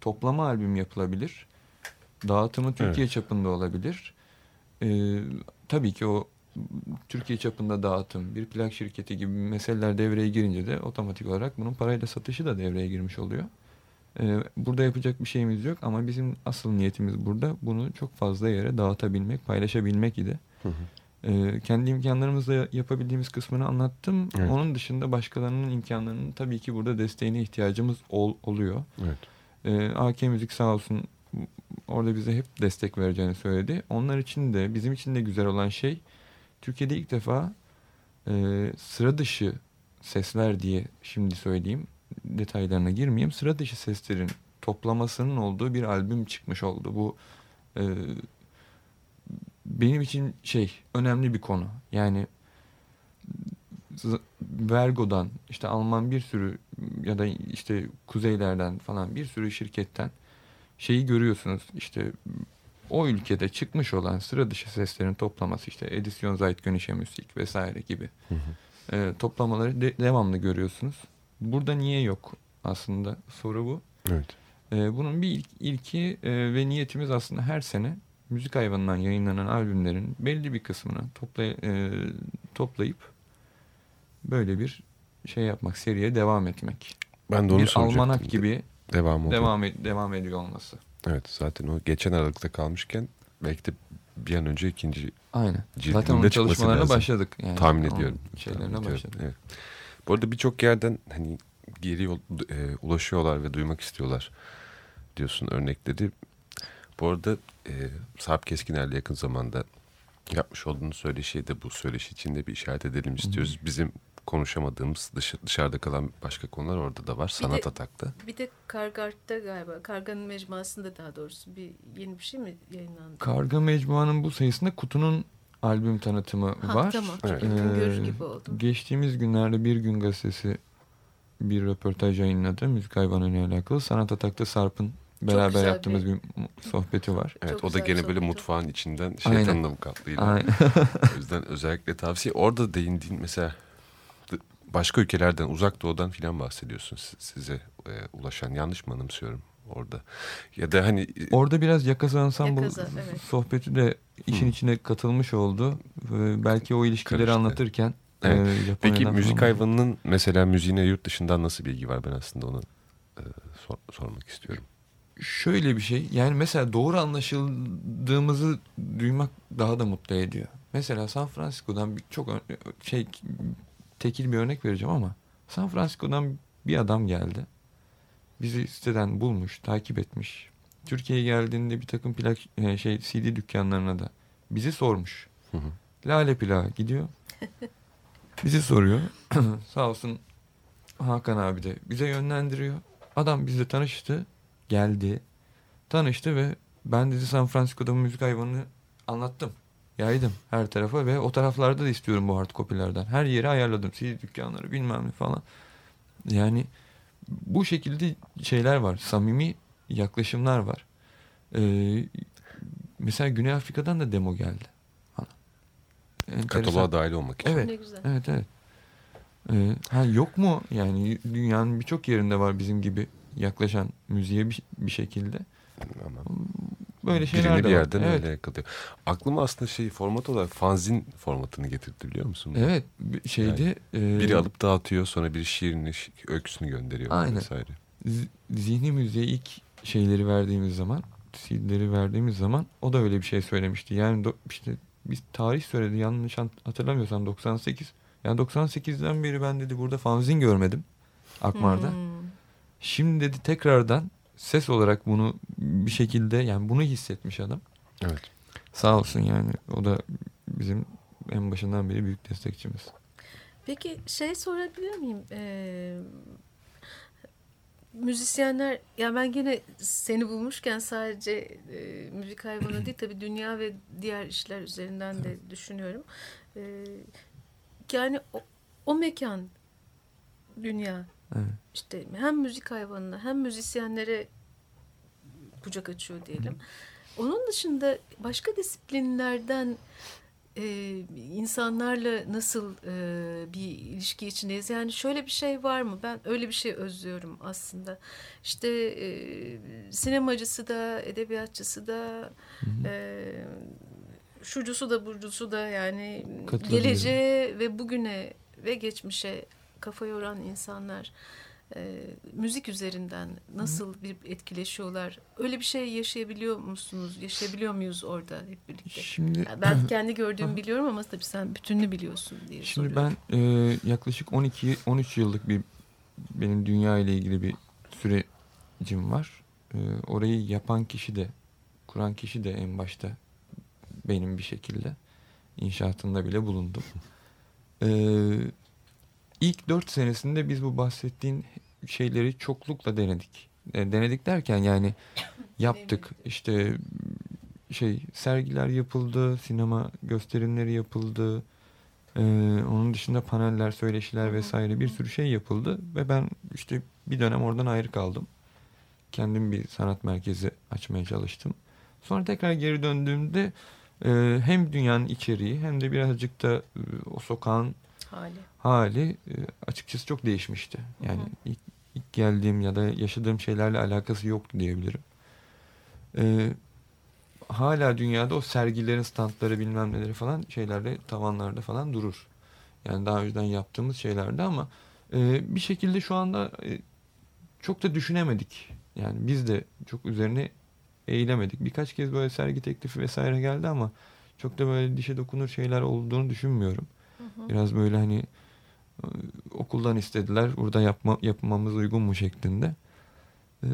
Speaker 4: toplama albüm yapılabilir. Dağıtımı Türkiye çapında olabilir. E, tabii ki o Türkiye çapında dağıtım, bir plak şirketi gibi meseleler devreye girince de otomatik olarak bunun parayla satışı da devreye girmiş oluyor. Ee, burada yapacak bir şeyimiz yok ama bizim asıl niyetimiz burada bunu çok fazla yere dağıtabilmek, paylaşabilmek idi.
Speaker 2: Hı hı.
Speaker 4: Ee, kendi imkanlarımızla yapabildiğimiz kısmını anlattım.
Speaker 2: Evet.
Speaker 4: Onun dışında başkalarının imkanlarının tabii ki burada desteğine ihtiyacımız ol- oluyor.
Speaker 2: Evet.
Speaker 4: Ee, AK Müzik sağ olsun orada bize hep destek vereceğini söyledi. Onlar için de bizim için de güzel olan şey Türkiye'de ilk defa e, sıra dışı sesler diye şimdi söyleyeyim detaylarına girmeyeyim. Sıra dışı seslerin toplamasının olduğu bir albüm çıkmış oldu. Bu e, benim için şey önemli bir konu. Yani Vergo'dan işte Alman bir sürü ya da işte kuzeylerden falan bir sürü şirketten şeyi görüyorsunuz işte o ülkede çıkmış olan sıra dışı seslerin toplaması işte Edisyon Zeitgenössische Musik vesaire gibi
Speaker 2: Hı hı.
Speaker 4: e, toplamaları de- devamlı görüyorsunuz. Burada niye yok aslında soru bu.
Speaker 2: Evet.
Speaker 4: E, bunun bir ilk, ilki e, ve niyetimiz aslında her sene müzik hayvanından yayınlanan albümlerin belli bir kısmını toplay e, toplayıp böyle bir şey yapmak, seriye devam etmek.
Speaker 2: Ben de onu
Speaker 4: bir
Speaker 2: soracaktım.
Speaker 4: almanak gibi
Speaker 2: Devam oldu.
Speaker 4: devam ed- devam ediyor olması.
Speaker 2: Evet zaten o geçen Aralık'ta kalmışken belki de bir an önce ikinci
Speaker 4: Aynen. Zaten onun çalışmalarına
Speaker 2: lazım.
Speaker 4: başladık. Yani
Speaker 2: tahmin ediyorum. Tahmin ediyorum.
Speaker 4: başladık.
Speaker 2: Evet. Bu arada birçok yerden hani geri yol, e, ulaşıyorlar ve duymak istiyorlar diyorsun örnekleri. Bu arada e, Sarp Keskiner'le yakın zamanda yapmış olduğunuz söyleşiye de bu söyleşi içinde bir işaret edelim istiyoruz. Bizim konuşamadığımız dışı, dışarıda kalan başka konular orada da var. Sanat
Speaker 3: de-
Speaker 2: Atak'ta.
Speaker 3: Bir de Kargart'ta galiba, Karganın Mecmuası'nda daha doğrusu bir yeni bir şey mi yayınlandı?
Speaker 4: Karga Mecmua'nın bu sayısında Kutu'nun albüm tanıtımı
Speaker 3: Ha,
Speaker 4: var.
Speaker 3: Tamam,
Speaker 2: Evet.
Speaker 4: Ee,
Speaker 3: gibi oldum.
Speaker 4: Geçtiğimiz günlerde Bir Gün Gazetesi bir röportaj yayınladı. Müzik hayvanıyla alakalı. Sanat Atak'ta Sarp'ın beraber yaptığımız
Speaker 3: bir-
Speaker 4: bir sohbeti var.
Speaker 2: Evet
Speaker 3: Çok
Speaker 2: o da gene böyle mutfağın içinden avukatlığıyla.
Speaker 4: Aynen.
Speaker 2: o yüzden özellikle tavsiye. Orada değindiğin mesela başka ülkelerden uzak doğudan filan bahsediyorsun si- size e, ulaşan. Yanlış mı anımsıyorum orada? Ya da hani e,
Speaker 4: Orada biraz Yakaza Ensemble
Speaker 3: Yakaza, evet.
Speaker 4: sohbeti de işin
Speaker 2: Hı.
Speaker 4: içine katılmış oldu. Belki o ilişkileri
Speaker 2: Karıştı.
Speaker 4: anlatırken
Speaker 2: Evet.
Speaker 4: e,
Speaker 2: Peki müzik
Speaker 4: falan-
Speaker 2: hayvanının mesela müziğine yurt dışından nasıl bilgi var? Ben aslında onu e, sor- sormak istiyorum.
Speaker 4: Şöyle bir şey yani mesela doğru anlaşıldığımızı duymak daha da mutlu ediyor. Mesela San Francisco'dan bir, çok şey tekil bir örnek vereceğim ama San Francisco'dan bir adam geldi. Bizi siteden bulmuş, takip etmiş. Türkiye'ye geldiğinde bir takım plak e, şey CD dükkanlarına da bizi sormuş.
Speaker 2: Hı hı.
Speaker 4: Lale Pilav gidiyor. [LAUGHS] Bizi soruyor. [CLEARS THROAT] Sağ olsun Hakan abi de bize yönlendiriyor. Adam bizle tanıştı. Geldi. Tanıştı ve ben dedi San Francisco'da müzik hayvanını anlattım. Yaydım her tarafa ve o taraflarda da istiyorum bu hard copy'lerden. Her yere ayarladım. CD dükkanları bilmem ne falan. Yani bu şekilde şeyler var. Samimi yaklaşımlar var. Ee, mesela Güney Afrika'dan da demo geldi.
Speaker 2: Kataloğa dahil olmak için.
Speaker 4: Evet. Evet evet. Ee, ha yok mu yani dünyanın birçok yerinde var bizim gibi yaklaşan müziğe bir, bir şekilde.
Speaker 2: Ama
Speaker 4: Böyle şeyler
Speaker 2: birini
Speaker 4: de
Speaker 2: bir
Speaker 4: var.
Speaker 2: yerden
Speaker 4: evet.
Speaker 2: öyle yakalıyor. Aklıma aslında şey format olarak fanzin formatını getirdi biliyor musun?
Speaker 4: Evet bir şeyde e,
Speaker 2: Biri alıp dağıtıyor sonra bir şiirini, şi- öyküsünü gönderiyor
Speaker 4: Aynen.
Speaker 2: vesaire.
Speaker 4: zihni müziğe ilk şeyleri verdiğimiz zaman CD'leri verdiğimiz zaman o da öyle bir şey söylemişti. Yani do- işte bir tarih söyledi yanlış an- hatırlamıyorsam 98. Yani 98'den beri ben dedi burada fanzin görmedim Akmar'da.
Speaker 3: Hmm.
Speaker 4: Şimdi dedi tekrardan ses olarak bunu bir şekilde yani bunu hissetmiş adam.
Speaker 2: Evet.
Speaker 4: Sağ olsun yani o da bizim en başından beri büyük destekçimiz.
Speaker 3: Peki şey sorabilir miyim? Ee, müzisyenler ya ben gene seni bulmuşken sadece e, müzik hayvanı değil tabii dünya ve diğer işler üzerinden de düşünüyorum. Ee, yani o, o mekan dünya
Speaker 4: Evet.
Speaker 3: işte hem müzik hayvanına hem müzisyenlere kucak açıyor diyelim. Onun dışında başka disiplinlerden e, insanlarla nasıl e, bir ilişki içindeyiz? Yani şöyle bir şey var mı? Ben öyle bir şey özlüyorum aslında. İşte e, sinemacısı da, edebiyatçısı da, e, şucusu da, burcusu da yani geleceğe ve bugüne ve geçmişe kafa yoran insanlar e, müzik üzerinden nasıl bir etkileşiyorlar? Öyle bir şey yaşayabiliyor musunuz? Yaşayabiliyor muyuz orada hep birlikte?
Speaker 4: Şimdi
Speaker 3: Ya ben [LAUGHS] kendi gördüğümü biliyorum ama tabii sen bütününü biliyorsun diye
Speaker 4: şimdi
Speaker 3: soruyorum.
Speaker 4: ben e, yaklaşık 12 13 yıllık bir benim dünya ile ilgili bir sürecim var. E, orayı yapan kişi de kuran kişi de en başta benim bir şekilde inşaatında bile bulundum. E, [LAUGHS] ilk 4 senesinde biz bu bahsettiğin şeyleri çoklukla denedik. E, denedik derken yani [COUGHS] yaptık. İşte şey sergiler yapıldı, sinema gösterimleri yapıldı. Ee, onun dışında paneller, söyleşiler vesaire bir sürü şey yapıldı ve ben işte bir dönem oradan ayrı kaldım. Kendim bir sanat merkezi açmaya çalıştım. Sonra tekrar geri döndüğümde e, hem dünyanın içeriği hem de birazcık da e, o sokağın
Speaker 3: hali.
Speaker 4: hali e, açıkçası çok değişmişti. Yani
Speaker 3: Hı hı.
Speaker 4: ilk, ilk geldiğim ya da yaşadığım şeylerle alakası yoktu diyebilirim. E, hala dünyada o sergilerin standları bilmem neleri falan şeylerde tavanlarda falan durur. Yani daha önceden yaptığımız şeylerdi ama e, bir şekilde şu anda e, çok da düşünemedik. Yani biz de çok üzerine eğilemedik. Birkaç kez böyle sergi teklifi vesaire geldi ama çok da böyle dişe dokunur şeyler olduğunu düşünmüyorum. Biraz böyle hani e, okuldan istediler. Burada yapma, yapmamız uygun mu şeklinde. E,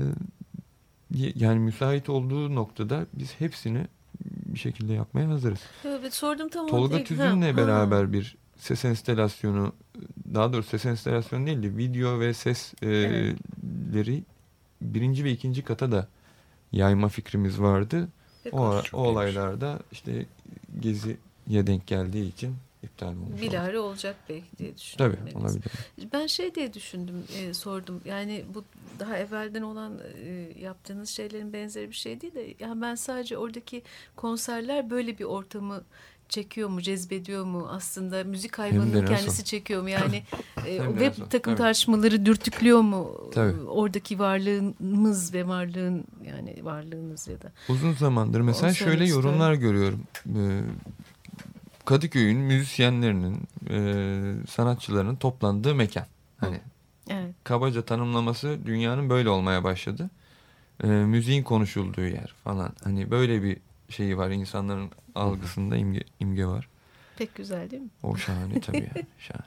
Speaker 4: yani müsait olduğu noktada biz hepsini bir şekilde yapmaya hazırız.
Speaker 3: Evet sordum tam o
Speaker 4: Tolga. Tüzün'le beraber bir ses enstalasyonu daha doğrusu ses enstalasyonu değil de video ve sesleri birinci ve ikinci kata da yayma fikrimiz vardı.
Speaker 3: Peki,
Speaker 4: O, o olaylarda işte geziye denk geldiği için iptal olmuş.
Speaker 3: Bilahare olacak belki diye düşündüm.
Speaker 4: Tabii
Speaker 3: Evet.
Speaker 4: olabilir.
Speaker 3: Ben şey diye düşündüm, e, sordum. Yani bu daha evvelden olan e, yaptığınız şeylerin benzeri bir şey değil de yani ben sadece oradaki konserler böyle bir ortamı çekiyor mu, cezbediyor mu aslında müzik hayvanının kendisi çekiyor mu yani [LAUGHS] e, ve
Speaker 4: nasıl?
Speaker 3: takım
Speaker 4: Tabii.
Speaker 3: tartışmaları dürtüklüyor mu
Speaker 4: Tabii.
Speaker 3: oradaki varlığımız ve varlığın yani varlığınız ya da
Speaker 4: Uzun zamandır mesela şöyle yorumlar görüyorum. Ee, Kadıköy'ün müzisyenlerinin, e, sanatçılarının toplandığı mekan. Hani
Speaker 3: evet
Speaker 4: kabaca tanımlaması dünyanın böyle olmaya başladı. Ee, müziğin konuşulduğu yer falan. Hani böyle bir şeyi var insanların algısında imge, imge var.
Speaker 3: pek güzel değil mi?
Speaker 4: O şahane tabii yani. [LAUGHS] Şahane.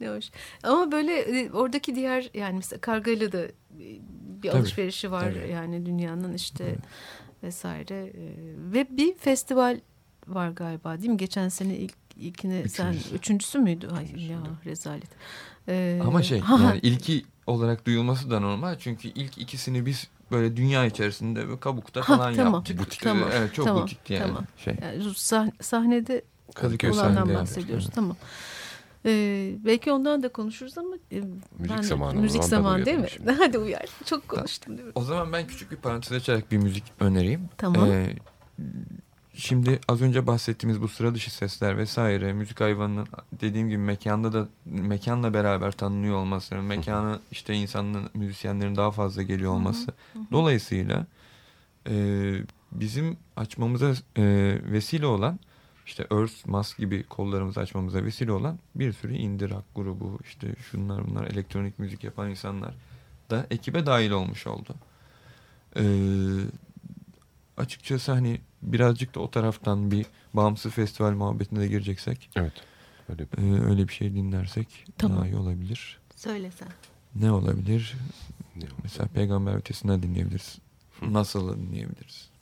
Speaker 3: Ne hoş. Ama böyle e, oradaki diğer yani mesela Kargayla da e, bir
Speaker 4: Tabii,
Speaker 3: alışverişi var
Speaker 4: tabii.
Speaker 3: yani dünyanın işte
Speaker 4: Evet.
Speaker 3: vesaire E, ve bir festival var galiba değil mi? Geçen sene ilk ilkine sen
Speaker 4: Üçüncüsü.
Speaker 3: üçüncüsü müydü? Ay ya rezalet. E,
Speaker 4: Ama şey [LAUGHS] yani ilki olarak duyulması da normal. Çünkü ilk ikisini biz böyle dünya içerisinde böyle kabukta
Speaker 3: Ha,
Speaker 4: falan
Speaker 3: tamam,
Speaker 4: yaptık.
Speaker 2: butik.
Speaker 3: tamam,
Speaker 4: Evet çok
Speaker 3: tamam,
Speaker 4: butikti yani.
Speaker 3: tamam.
Speaker 4: Şey.
Speaker 3: yani sah- sahnede
Speaker 4: Kadıköy
Speaker 3: olandan bahsediyoruz.
Speaker 4: evet.
Speaker 3: Tamam. E, belki ondan da konuşuruz ama e,
Speaker 2: Müzik
Speaker 3: ben-
Speaker 2: zamanı
Speaker 3: müzik
Speaker 2: zaman, ben
Speaker 3: zaman değil mi?
Speaker 2: şimdi. [LAUGHS]
Speaker 3: Hadi uyar. Çok konuştum değil mi?
Speaker 4: O zaman ben küçük bir parantez açarak bir müzik önereyim.
Speaker 3: Tamam.
Speaker 4: Ee, şimdi az önce bahsettiğimiz bu sıra dışı sesler vesaire müzik hayvanının dediğim gibi mekanda da mekanla beraber tanınıyor olması, mekanı işte insanların müzisyenlerin daha fazla geliyor olması. Dolayısıyla e, bizim açmamıza e, vesile olan işte Earth, Mass gibi kollarımızı açmamıza vesile olan bir sürü indie rock grubu işte şunlar bunlar elektronik müzik yapan insanlar da ekibe dahil olmuş oldu. Ee, açıkçası hani birazcık da o taraftan bir bağımsız festival muhabbetine de gireceksek
Speaker 2: Evet. Öyle
Speaker 4: e, öyle bir şey dinlersek
Speaker 3: Tamam.
Speaker 4: daha iyi olabilir.
Speaker 3: Söyle sen.
Speaker 4: Ne olabilir?
Speaker 2: ne
Speaker 4: Mesela Peygamber Ötesi'nden dinleyebiliriz. Nasıl dinleyebiliriz?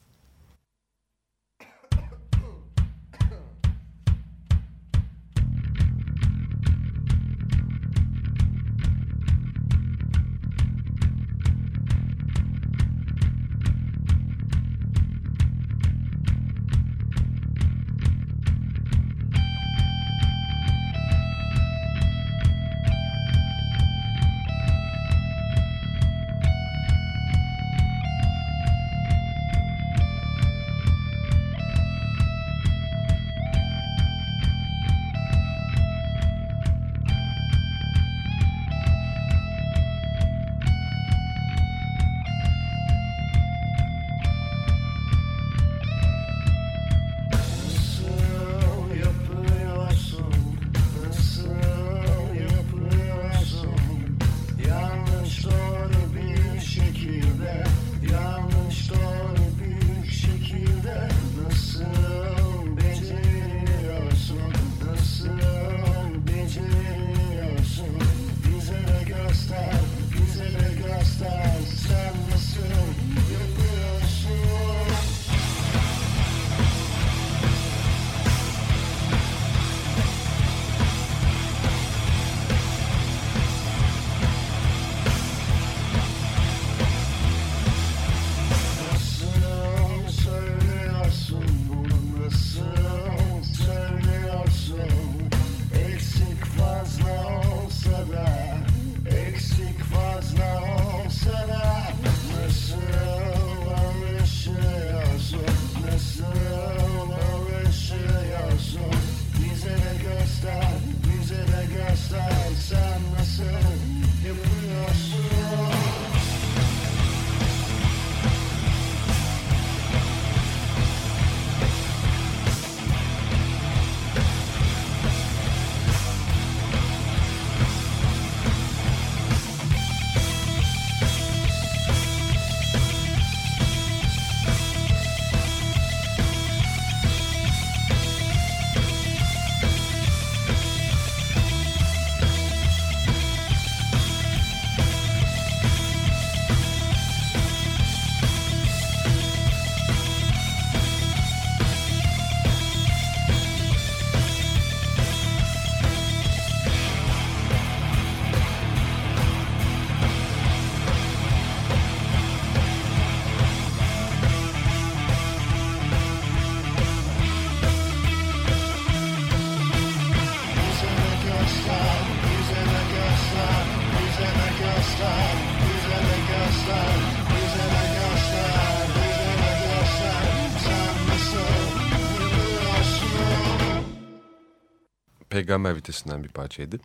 Speaker 2: Peygamber Vitesi'nden bir parçaydı.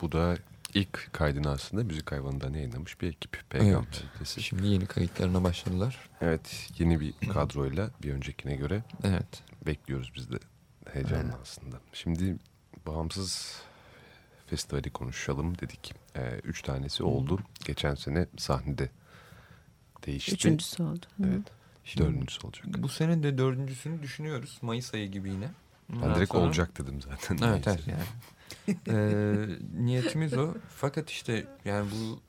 Speaker 2: Bu da ilk kaydını aslında müzik hayvanından yayınlamış bir ekip. Peygamber
Speaker 4: Evet.
Speaker 2: Vitesi.
Speaker 4: Şimdi yeni kayıtlarına başladılar.
Speaker 2: Evet yeni bir kadroyla bir öncekine göre
Speaker 4: Evet.
Speaker 2: bekliyoruz biz de heyecanla aslında. Şimdi bağımsız festivali konuşalım dedik. Ee, üç tanesi oldu. Geçen sene sahnede değişti.
Speaker 3: Üçüncüsü oldu. Hı.
Speaker 2: Evet.
Speaker 4: Şimdi
Speaker 2: Dördüncüsü olacak.
Speaker 4: Bu sene de dördüncüsünü düşünüyoruz. Mayıs ayı gibi yine.
Speaker 2: Ben
Speaker 4: Ondan
Speaker 2: direkt
Speaker 4: sonra-
Speaker 2: olacak dedim zaten.
Speaker 4: Evet evet yani. Ee, niyetimiz o. Fakat işte yani bu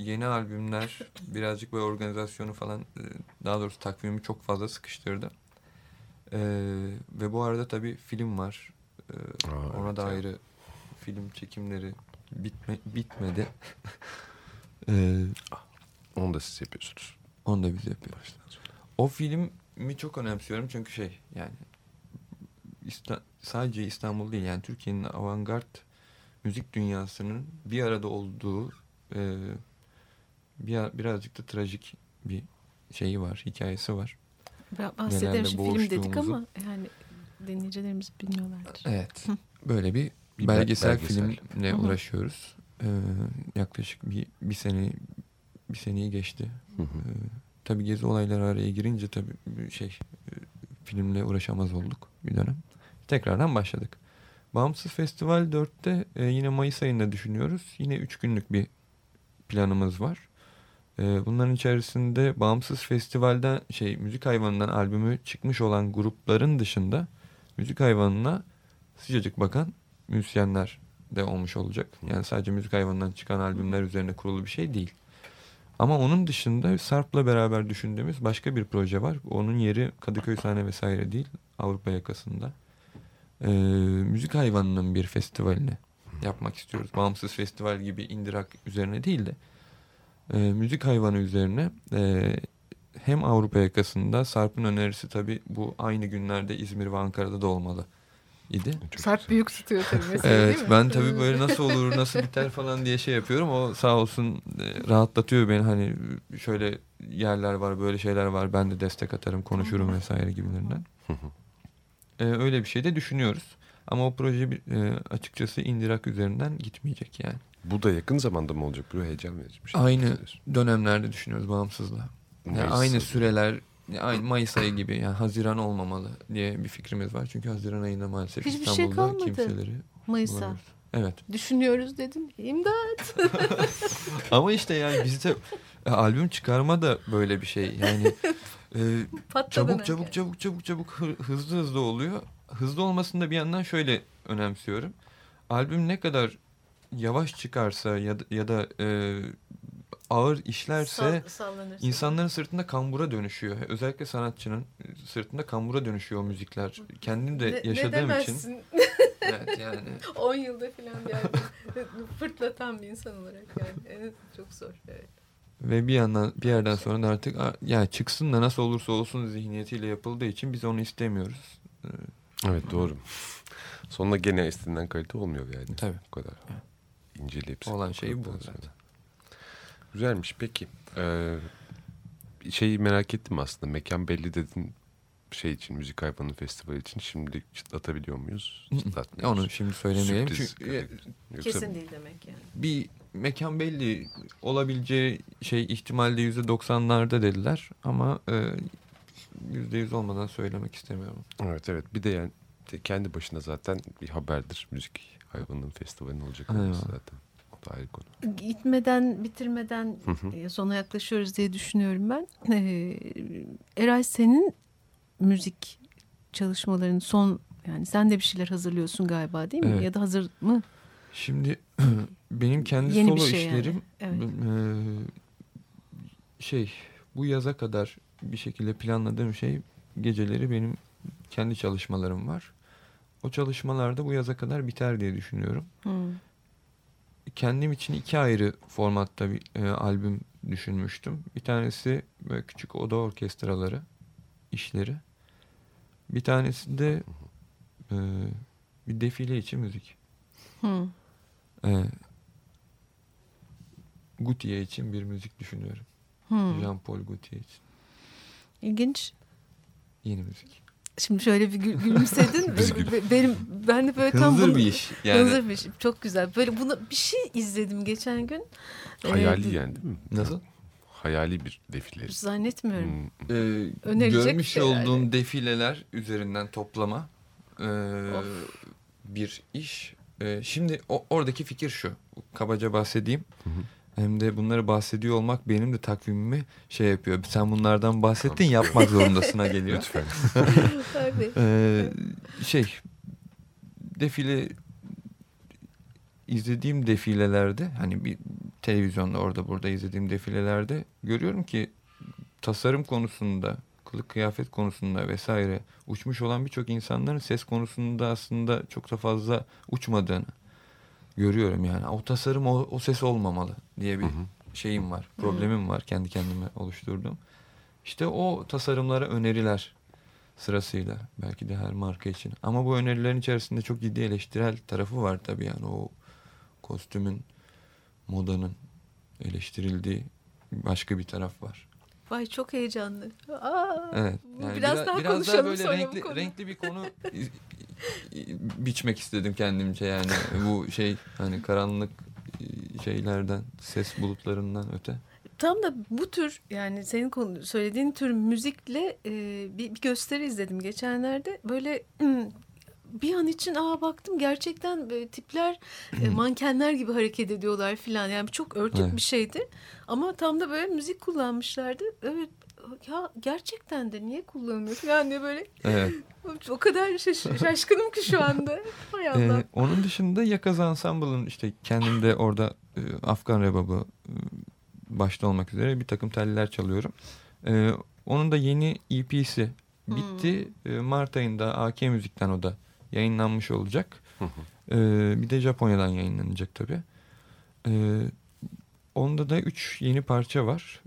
Speaker 4: yeni albümler birazcık böyle organizasyonu falan e, daha doğrusu takvimi çok fazla sıkıştırdı. Ee, ve bu arada tabii film var. Ee,
Speaker 2: Aa,
Speaker 4: ona
Speaker 2: evet
Speaker 4: da
Speaker 2: ya.
Speaker 4: ayrı film çekimleri bitme, bitmedi. [LAUGHS] Ee,
Speaker 2: Onu da siz yapıyorsunuz.
Speaker 4: onu da biz yapıyoruz. O filmi çok önemsiyorum çünkü şey yani İsta- sadece İstanbul değil yani Türkiye'nin avantgard müzik dünyasının bir arada olduğu e, bir, birazcık da trajik bir şeyi var, hikayesi var.
Speaker 3: Bahsederim şimdi film dedik ama yani dinleyicilerimiz bilmiyorlardır.
Speaker 4: Evet. Böyle bir,
Speaker 2: Bir
Speaker 4: belgesel,
Speaker 2: belgesel.
Speaker 4: filmle
Speaker 3: Hı
Speaker 4: uğraşıyoruz. Ee, yaklaşık bir, bir sene bir seneyi geçti.
Speaker 2: Hı hı.
Speaker 4: Ee, tabii gezi olayları araya girince tabii şey e, filmle uğraşamaz olduk bir dönem. Tekrardan başladık. Bağımsız Festival 4'te e, yine Mayıs ayında düşünüyoruz. Yine 3 günlük bir planımız var. E, bunların içerisinde Bağımsız Festival'den şey Müzik Hayvanı'ndan albümü çıkmış olan grupların dışında Müzik Hayvanı'na sıcacık bakan müzisyenler de olmuş olacak. Yani sadece Müzik Hayvanı'ndan çıkan albümler üzerine kurulu bir şey değil. Ama onun dışında Sarp'la beraber düşündüğümüz başka bir proje var. Onun yeri Kadıköy sahne vesaire değil. Avrupa yakasında. Ee, müzik hayvanının bir festivalini yapmak istiyoruz. Bağımsız festival gibi indirak üzerine değil de e, müzik hayvanı üzerine e, hem Avrupa yakasında Sarp'ın önerisi tabii bu aynı günlerde İzmir ve Ankara'da da olmalı idi.
Speaker 2: Çok
Speaker 3: Sarp
Speaker 2: güzel.
Speaker 3: büyük tutuyor tabii mesela
Speaker 4: Evet
Speaker 3: değil mi?
Speaker 4: ben tabii böyle nasıl olur [LAUGHS] nasıl biter falan diye şey yapıyorum. O sağ olsun e, rahatlatıyor beni hani şöyle yerler var böyle şeyler var ben de destek atarım konuşurum vesaire gibilerinden. E, öyle bir şey de düşünüyoruz. Ama o proje bir- e, açıkçası indirak üzerinden gitmeyecek yani.
Speaker 2: Bu da yakın zamanda mı olacak? Bu heyecan verici bir şey.
Speaker 4: Aynı dönemlerde düşünüyoruz bağımsızla. Yani aynı süreler aynı Mayıs ayı gibi yani Haziran olmamalı diye bir fikrimiz var. Çünkü Haziran ayında maalesef
Speaker 3: Hiçbir şey
Speaker 4: İstanbul'da
Speaker 3: kalmadı.
Speaker 4: kimseleri
Speaker 3: Mayıs'a.
Speaker 4: bulamıyoruz. Evet.
Speaker 3: Düşünüyoruz dedim. İmdat. [LAUGHS]
Speaker 4: Ama işte yani bizde e, albüm çıkarma da böyle bir şey. Yani e,
Speaker 3: Patladı
Speaker 4: çabuk çabuk çabuk çabuk çabuk hı- hızlı hızlı oluyor. Hızlı olmasını da bir yandan şöyle önemsiyorum. Albüm ne kadar yavaş çıkarsa ya da, ya da e, ağır işlerse
Speaker 3: sallanırsa.
Speaker 4: insanların sırtında kambura dönüşüyor. Özellikle sanatçının sırtında kambura dönüşüyor o müzikler. Kendim de
Speaker 3: Ne-
Speaker 4: yaşadığım
Speaker 3: ne
Speaker 4: için. [LAUGHS] Evet yani. [LAUGHS]
Speaker 3: 10 yılda falan yani fırtlatan bir insan olarak yani. Evet, çok zor. Evet.
Speaker 4: Ve bir yandan bir yerden sonra da artık "Aa, ya çıksın da nasıl olursa olsun zihniyetiyle yapıldığı için biz onu istemiyoruz. Ee,
Speaker 2: Evet doğru. Sonunda gene istenilen kalite olmuyor yani.
Speaker 4: Tabii.
Speaker 2: Bu kadar.
Speaker 4: Evet.
Speaker 2: İnceleyip
Speaker 4: Olan şey bu zaten.
Speaker 2: sonra. Güzelmiş peki. Ee, şeyi merak ettim aslında. Mekan belli dedin şey için müzik hayvanı festivali için şimdi çıtlatabiliyor muyuz? Çıtlatmıyoruz.
Speaker 4: Onu şimdi söylemeyelim
Speaker 2: Sürpriz
Speaker 4: çünkü e,
Speaker 3: Kesin değil demek yani.
Speaker 4: bir mekan belli olabileceği şey ihtimalde yüzde doksanlarda dediler ama e, yüzde yüz olmadan söylemek istemiyorum.
Speaker 2: Evet evet bir de yani kendi başına zaten bir haberdir müzik hayvanının festivalinin olacak olması zaten. O da ayrı konu.
Speaker 3: Gitmeden, bitirmeden
Speaker 2: Hı hı.
Speaker 3: e, sona yaklaşıyoruz diye düşünüyorum ben. Ee, Eray senin müzik çalışmalarının son yani sen de bir şeyler hazırlıyorsun galiba değil mi?
Speaker 4: Evet.
Speaker 3: Ya da hazır mı?
Speaker 4: Şimdi [CLEARS THROAT] benim kendi
Speaker 3: Yeni
Speaker 4: solo
Speaker 3: şey yani.
Speaker 4: işlerim
Speaker 3: Evet.
Speaker 4: eee, şey bu yaza kadar bir şekilde planladığım şey geceleri benim kendi çalışmalarım var. O çalışmalarda bu yaza kadar biter diye düşünüyorum.
Speaker 3: Hı.
Speaker 4: Kendim için iki ayrı formatta bir e, albüm düşünmüştüm. Bir tanesi böyle küçük oda orkestraları işleri. Bir tanesi de e, bir defile için müzik.
Speaker 3: Hı.
Speaker 4: E, Gutiye için bir müzik düşünüyorum.
Speaker 3: Hı.
Speaker 4: Jean-Paul Gaultier için.
Speaker 3: İlginç.
Speaker 4: Yeni müzik.
Speaker 3: Şimdi şöyle bir gül- gülümsedin. [LAUGHS] Benim ben de böyle tam
Speaker 4: Hınzır
Speaker 3: bunu-
Speaker 4: bir iş. Yani
Speaker 3: Hınzır bir iş. Çok güzel. Böyle buna bir şey izledim geçen gün.
Speaker 2: Hayali
Speaker 3: Ee,
Speaker 2: yani değil mi?
Speaker 4: nasıl?
Speaker 2: Hayali bir defile.
Speaker 3: Zannetmiyorum.
Speaker 2: Hmm.
Speaker 4: Ee,
Speaker 3: Önerecek
Speaker 4: görmüş
Speaker 3: de yani.
Speaker 4: olduğum defileler üzerinden toplama ee,
Speaker 3: Of.
Speaker 4: bir iş. Ee, şimdi o, oradaki fikir şu. Kabaca bahsedeyim. Hem de bunları bahsediyor olmak benim de takvimimi şey yapıyor. Sen bunlardan bahsettin yapmak [LAUGHS] zorundasına geliyor.
Speaker 2: Lütfen. [LAUGHS]
Speaker 3: Tabii.
Speaker 4: Ee, şey defile izlediğim defilelerde hani bir televizyonda orada burada izlediğim defilelerde görüyorum ki tasarım konusunda kılık kıyafet konusunda vesaire uçmuş olan birçok insanların ses konusunda aslında çok da fazla uçmadığını görüyorum yani. O tasarım o, o ses olmamalı diye bir
Speaker 2: Hı hı.
Speaker 4: şeyim var. Problemim var kendi kendime oluşturduğum. İşte o tasarımlara öneriler sırasıyla belki de her marka için. Ama bu önerilerin içerisinde çok ciddi eleştirel tarafı var tabii yani o kostümün, modanın eleştirildiği başka bir taraf var.
Speaker 3: Vay çok heyecanlı. Aa,
Speaker 4: Evet.
Speaker 3: bu
Speaker 4: Yani
Speaker 3: biraz, daha
Speaker 4: biraz
Speaker 3: konuşalım
Speaker 4: böyle
Speaker 3: sonra bu
Speaker 4: renkli
Speaker 3: konuyu.
Speaker 4: renkli bir konu biçmek istedim kendimce yani [LAUGHS] bu şey hani karanlık şeylerden, ses bulutlarından öte.
Speaker 3: Tam da bu tür yani senin konu, söylediğin tür müzikle e, bir, bir gösteri izledim geçenlerde. Böyle bir an için aa baktım gerçekten böyle tipler e, mankenler gibi hareket ediyorlar filan. Yani çok örtük
Speaker 4: Evet.
Speaker 3: bir şeydi. Ama tam da böyle müzik kullanmışlardı. Evet ya gerçekten de niye kullanılıyor diye böyle
Speaker 4: Evet.
Speaker 3: o kadar şaş- şaşkınım ki şu anda. Hay Allah.
Speaker 4: Ee, onun dışında Yakaz Ensemble'ın işte kendimde orada e, Afgan rebabı e, başta olmak üzere bir takım teller çalıyorum. Ee, onun da yeni EP'si bitti. Ee, Mart ayında AK Müzik'ten o da yayınlanmış olacak.
Speaker 2: Hı hı.
Speaker 4: Ee, bir de Japonya'dan yayınlanacak tabii. Ee, onda da 3 yeni parça var.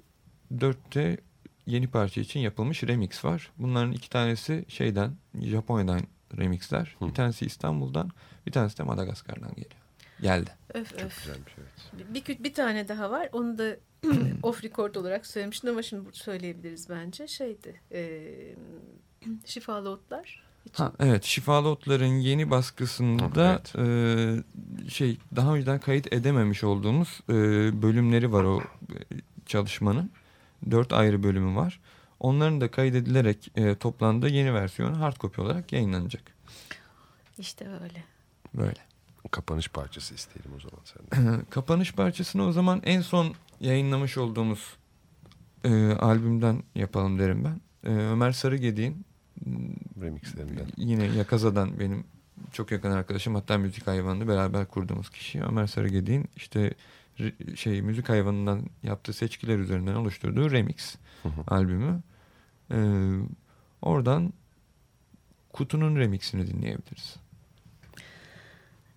Speaker 4: 4 de yeni parça için yapılmış remix var. Bunların iki tanesi şeyden Japonya'dan remixler.
Speaker 2: Hı.
Speaker 4: Bir tanesi İstanbul'dan, bir tanesi de Madagaskar'dan geliyor. Geldi.
Speaker 3: Öf öf.
Speaker 2: Güzelmiş evet.
Speaker 3: Bir, bir, bir tane daha var. Onu da [CLEARS THROAT] off record olarak söylemiştim ama şimdi burada söyleyebiliriz bence. Şeydi. E, [CLEARS THROAT] şifalı otlar. İçin.
Speaker 4: Ha, evet Şifalı Otlar'ın yeni baskısında e, şey daha önceden kayıt edememiş olduğumuz e, bölümleri var o e, çalışmanın. Dört ayrı bölümü var. Onların da kaydedilerek e, toplandığı yeni versiyonu hard copy olarak yayınlanacak.
Speaker 3: İşte öyle.
Speaker 4: Böyle.
Speaker 2: Kapanış parçası isteyelim o zaman senden.
Speaker 4: Kapanış parçasını o zaman en son yayınlamış olduğumuz e, albümden yapalım derim ben. E, Ömer Sarıgedi'nin
Speaker 2: Remixlerinden.
Speaker 4: yine Yakaza'dan benim çok yakın arkadaşım hatta müzik hayvanını beraber kurduğumuz kişi Ömer Sarıgedi'nin işte şey müzik hayvanından yaptığı seçkiler üzerinden oluşturduğu remix
Speaker 2: Hı hı.
Speaker 4: albümü. Ee, oradan kutunun remixini dinleyebiliriz.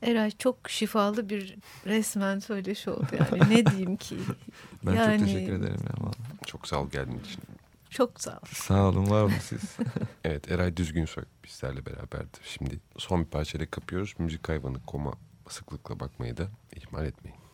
Speaker 3: Eray çok şifalı bir resmen söyleşi oldu yani. ne diyeyim ki?
Speaker 4: Ben
Speaker 3: Yani-
Speaker 4: çok teşekkür ederim. Ya, vallahi.
Speaker 2: Çok sağ ol geldiğin için.
Speaker 3: Çok sağ ol.
Speaker 4: Sağ olun var olun siz. [LAUGHS]
Speaker 2: Evet Eray Düzgünsoy bizlerle beraberdi. Şimdi son bir parçayla kapıyoruz. Müzik hayvanı koma sıklıkla bakmayı da ihmal etmeyin.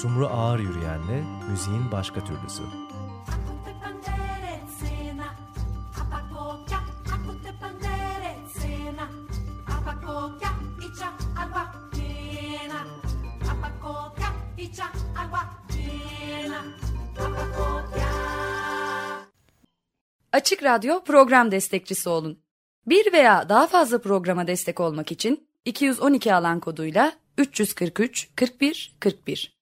Speaker 1: Sumru ağır yürüyenle müziğin başka türlüsü.
Speaker 6: Açık Radyo program destekçisi olun. Bir veya daha fazla programa destek olmak için 212 alan koduyla 343 41 41